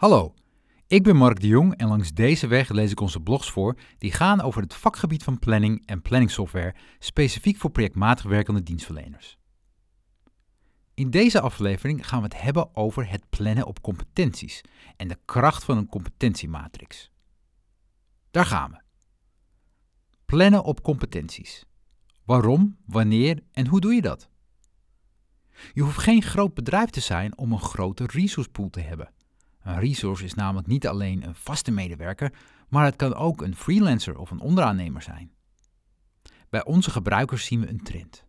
Hallo, ik ben Mark de Jong en langs deze weg lees ik onze blogs voor die gaan over het vakgebied van planning en planningsoftware, specifiek voor projectmatig werkende dienstverleners. In deze aflevering gaan we het hebben over het plannen op competenties en de kracht van een competentiematrix. Daar gaan we. Plannen op competenties. Waarom, wanneer en hoe doe je dat? Je hoeft geen groot bedrijf te zijn om een grote resource pool te hebben. Een resource is namelijk niet alleen een vaste medewerker, maar het kan ook een freelancer of een onderaannemer zijn. Bij onze gebruikers zien we een trend.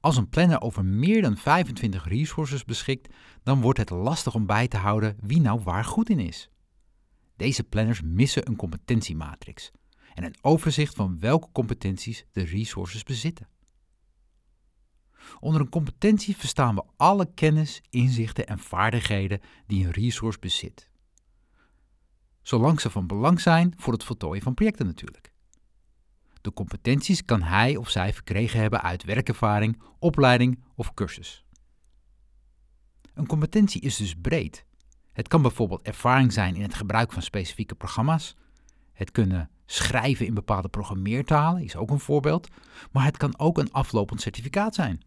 Als een planner over meer dan 25 resources beschikt, dan wordt het lastig om bij te houden wie nou waar goed in is. Deze planners missen een competentiematrix en een overzicht van welke competenties de resources bezitten. Onder een competentie verstaan we alle kennis, inzichten en vaardigheden die een resource bezit. Zolang ze van belang zijn voor het voltooien van projecten natuurlijk. De competenties kan hij of zij verkregen hebben uit werkervaring, opleiding of cursus. Een competentie is dus breed. Het kan bijvoorbeeld ervaring zijn in het gebruik van specifieke programma's. Het kunnen schrijven in bepaalde programmeertalen is ook een voorbeeld, maar het kan ook een aflopend certificaat zijn.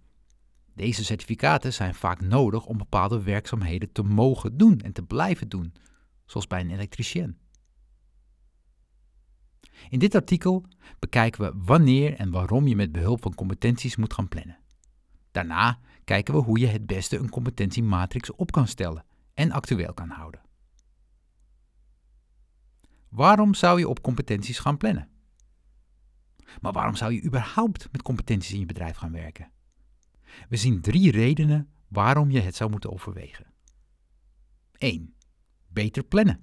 Deze certificaten zijn vaak nodig om bepaalde werkzaamheden te mogen doen en te blijven doen, zoals bij een elektricien. In dit artikel bekijken we wanneer en waarom je met behulp van competenties moet gaan plannen. Daarna kijken we hoe je het beste een competentiematrix op kan stellen en actueel kan houden. Waarom zou je op competenties gaan plannen? Maar waarom zou je überhaupt met competenties in je bedrijf gaan werken? We zien drie redenen waarom je het zou moeten overwegen. 1. Beter plannen.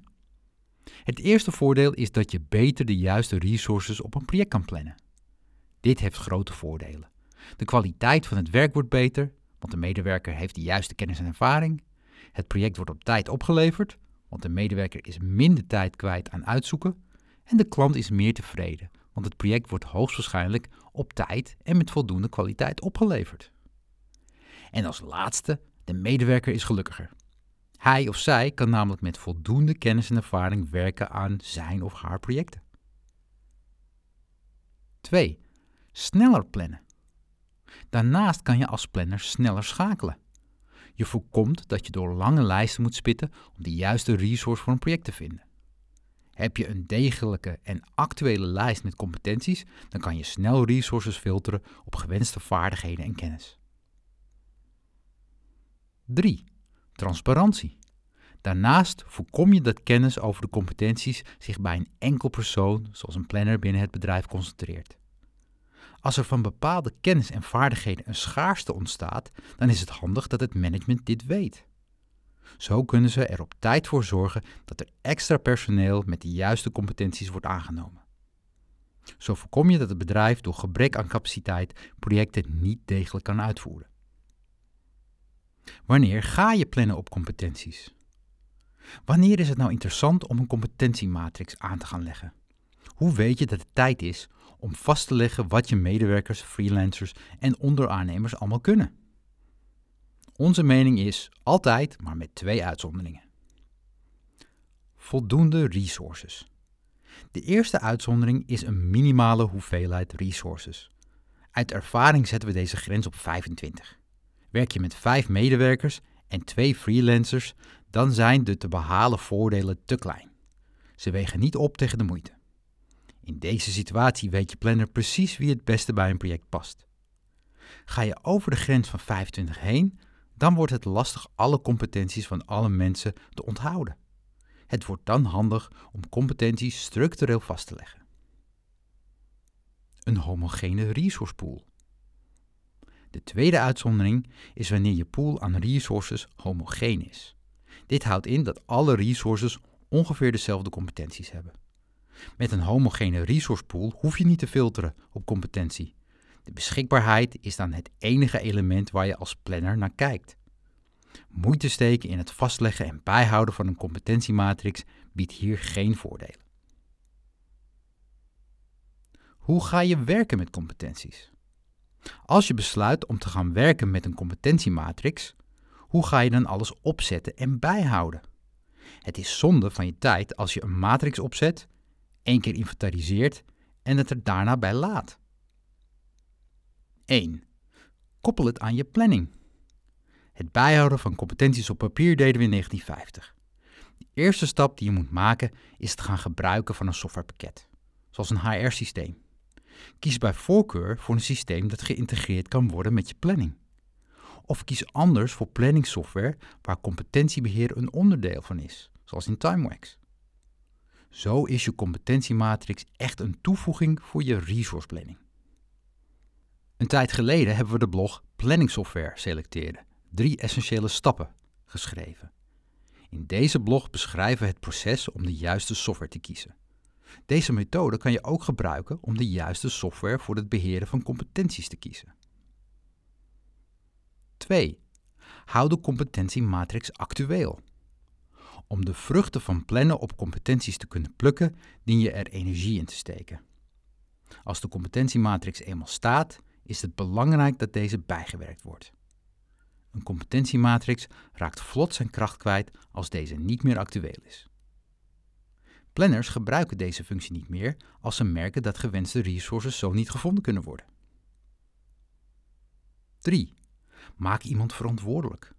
Het eerste voordeel is dat je beter de juiste resources op een project kan plannen. Dit heeft grote voordelen. De kwaliteit van het werk wordt beter, want de medewerker heeft de juiste kennis en ervaring. Het project wordt op tijd opgeleverd, want de medewerker is minder tijd kwijt aan uitzoeken. En de klant is meer tevreden, want het project wordt hoogstwaarschijnlijk op tijd en met voldoende kwaliteit opgeleverd. En als laatste, de medewerker is gelukkiger. Hij of zij kan namelijk met voldoende kennis en ervaring werken aan zijn of haar projecten. 2. Sneller plannen. Daarnaast kan je als planner sneller schakelen. Je voorkomt dat je door lange lijsten moet spitten om de juiste resource voor een project te vinden. Heb je een degelijke en actuele lijst met competenties, dan kan je snel resources filteren op gewenste vaardigheden en kennis. 3. Transparantie. Daarnaast voorkom je dat kennis over de competenties zich bij een enkel persoon, zoals een planner binnen het bedrijf, concentreert. Als er van bepaalde kennis en vaardigheden een schaarste ontstaat, dan is het handig dat het management dit weet. Zo kunnen ze er op tijd voor zorgen dat er extra personeel met de juiste competenties wordt aangenomen. Zo voorkom je dat het bedrijf door gebrek aan capaciteit projecten niet degelijk kan uitvoeren. Wanneer ga je plannen op competenties? Wanneer is het nou interessant om een competentiematrix aan te gaan leggen? Hoe weet je dat het tijd is om vast te leggen wat je medewerkers, freelancers en onderaannemers allemaal kunnen? Onze mening is altijd, maar met twee uitzonderingen. Voldoende resources. De eerste uitzondering is een minimale hoeveelheid resources. Uit ervaring zetten we deze grens op 25. Werk je met vijf medewerkers en twee freelancers, dan zijn de te behalen voordelen te klein. Ze wegen niet op tegen de moeite. In deze situatie weet je planner precies wie het beste bij een project past. Ga je over de grens van 25 heen, dan wordt het lastig alle competenties van alle mensen te onthouden. Het wordt dan handig om competenties structureel vast te leggen. Een homogene resource pool. De tweede uitzondering is wanneer je pool aan resources homogeen is. Dit houdt in dat alle resources ongeveer dezelfde competenties hebben. Met een homogene resource pool hoef je niet te filteren op competentie. De beschikbaarheid is dan het enige element waar je als planner naar kijkt. Moeite steken in het vastleggen en bijhouden van een competentiematrix biedt hier geen voordelen. Hoe ga je werken met competenties? Als je besluit om te gaan werken met een competentiematrix, hoe ga je dan alles opzetten en bijhouden? Het is zonde van je tijd als je een matrix opzet, één keer inventariseert en het er daarna bij laat. 1. Koppel het aan je planning. Het bijhouden van competenties op papier deden we in 1950. De eerste stap die je moet maken is het gaan gebruiken van een softwarepakket, zoals een HR-systeem. Kies bij voorkeur voor een systeem dat geïntegreerd kan worden met je planning. Of kies anders voor planningsoftware waar competentiebeheer een onderdeel van is, zoals in TimeWax. Zo is je competentiematrix echt een toevoeging voor je resource planning. Een tijd geleden hebben we de blog Planning Software selecteerde, drie essentiële stappen, geschreven. In deze blog beschrijven we het proces om de juiste software te kiezen. Deze methode kan je ook gebruiken om de juiste software voor het beheren van competenties te kiezen. 2. Hou de competentiematrix actueel. Om de vruchten van plannen op competenties te kunnen plukken, dien je er energie in te steken. Als de competentiematrix eenmaal staat, is het belangrijk dat deze bijgewerkt wordt. Een competentiematrix raakt vlot zijn kracht kwijt als deze niet meer actueel is. Planners gebruiken deze functie niet meer als ze merken dat gewenste resources zo niet gevonden kunnen worden. 3. Maak iemand verantwoordelijk.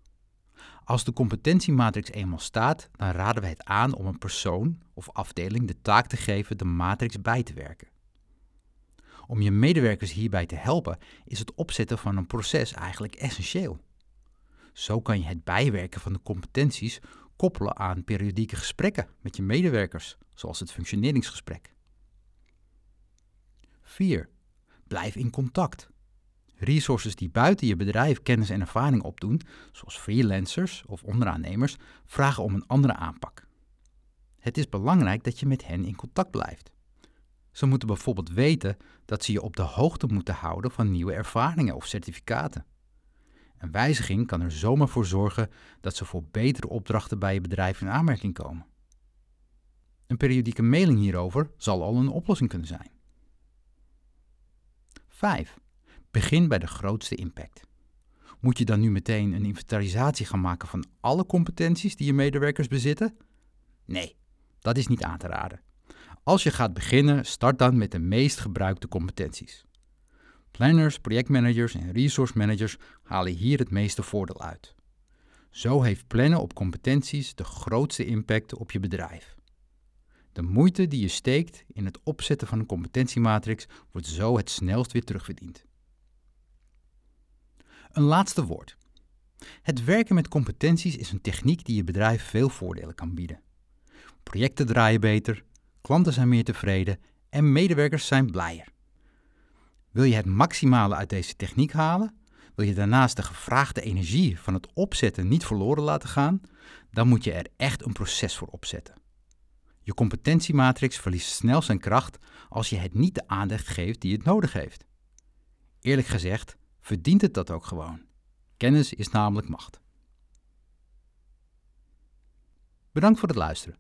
Als de competentiematrix eenmaal staat, dan raden we het aan om een persoon of afdeling de taak te geven de matrix bij te werken. Om je medewerkers hierbij te helpen, is het opzetten van een proces eigenlijk essentieel. Zo kan je het bijwerken van de competenties koppelen aan periodieke gesprekken met je medewerkers, zoals het functioneringsgesprek. 4. Blijf in contact. Resources die buiten je bedrijf kennis en ervaring opdoen, zoals freelancers of onderaannemers, vragen om een andere aanpak. Het is belangrijk dat je met hen in contact blijft. Ze moeten bijvoorbeeld weten dat ze je op de hoogte moeten houden van nieuwe ervaringen of certificaten. Een wijziging kan er zomaar voor zorgen dat ze voor betere opdrachten bij je bedrijf in aanmerking komen. Een periodieke mailing hierover zal al een oplossing kunnen zijn. 5. Begin bij de grootste impact. Moet je dan nu meteen een inventarisatie gaan maken van alle competenties die je medewerkers bezitten? Nee, dat is niet aan te raden. Als je gaat beginnen, start dan met de meest gebruikte competenties. Planners, projectmanagers en resource managers halen hier het meeste voordeel uit. Zo heeft plannen op competenties de grootste impact op je bedrijf. De moeite die je steekt in het opzetten van een competentiematrix wordt zo het snelst weer terugverdiend. Een laatste woord. Het werken met competenties is een techniek die je bedrijf veel voordelen kan bieden. Projecten draaien beter, klanten zijn meer tevreden en medewerkers zijn blijer. Wil je het maximale uit deze techniek halen? Wil je daarnaast de gevraagde energie van het opzetten niet verloren laten gaan? Dan moet je er echt een proces voor opzetten. Je competentiematrix verliest snel zijn kracht als je het niet de aandacht geeft die het nodig heeft. Eerlijk gezegd, verdient het dat ook gewoon. Kennis is namelijk macht. Bedankt voor het luisteren.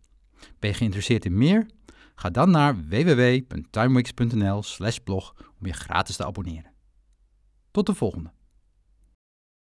Ben je geïnteresseerd in meer? Ga dan naar www.timewix.nl/blog om je gratis te abonneren. Tot de volgende.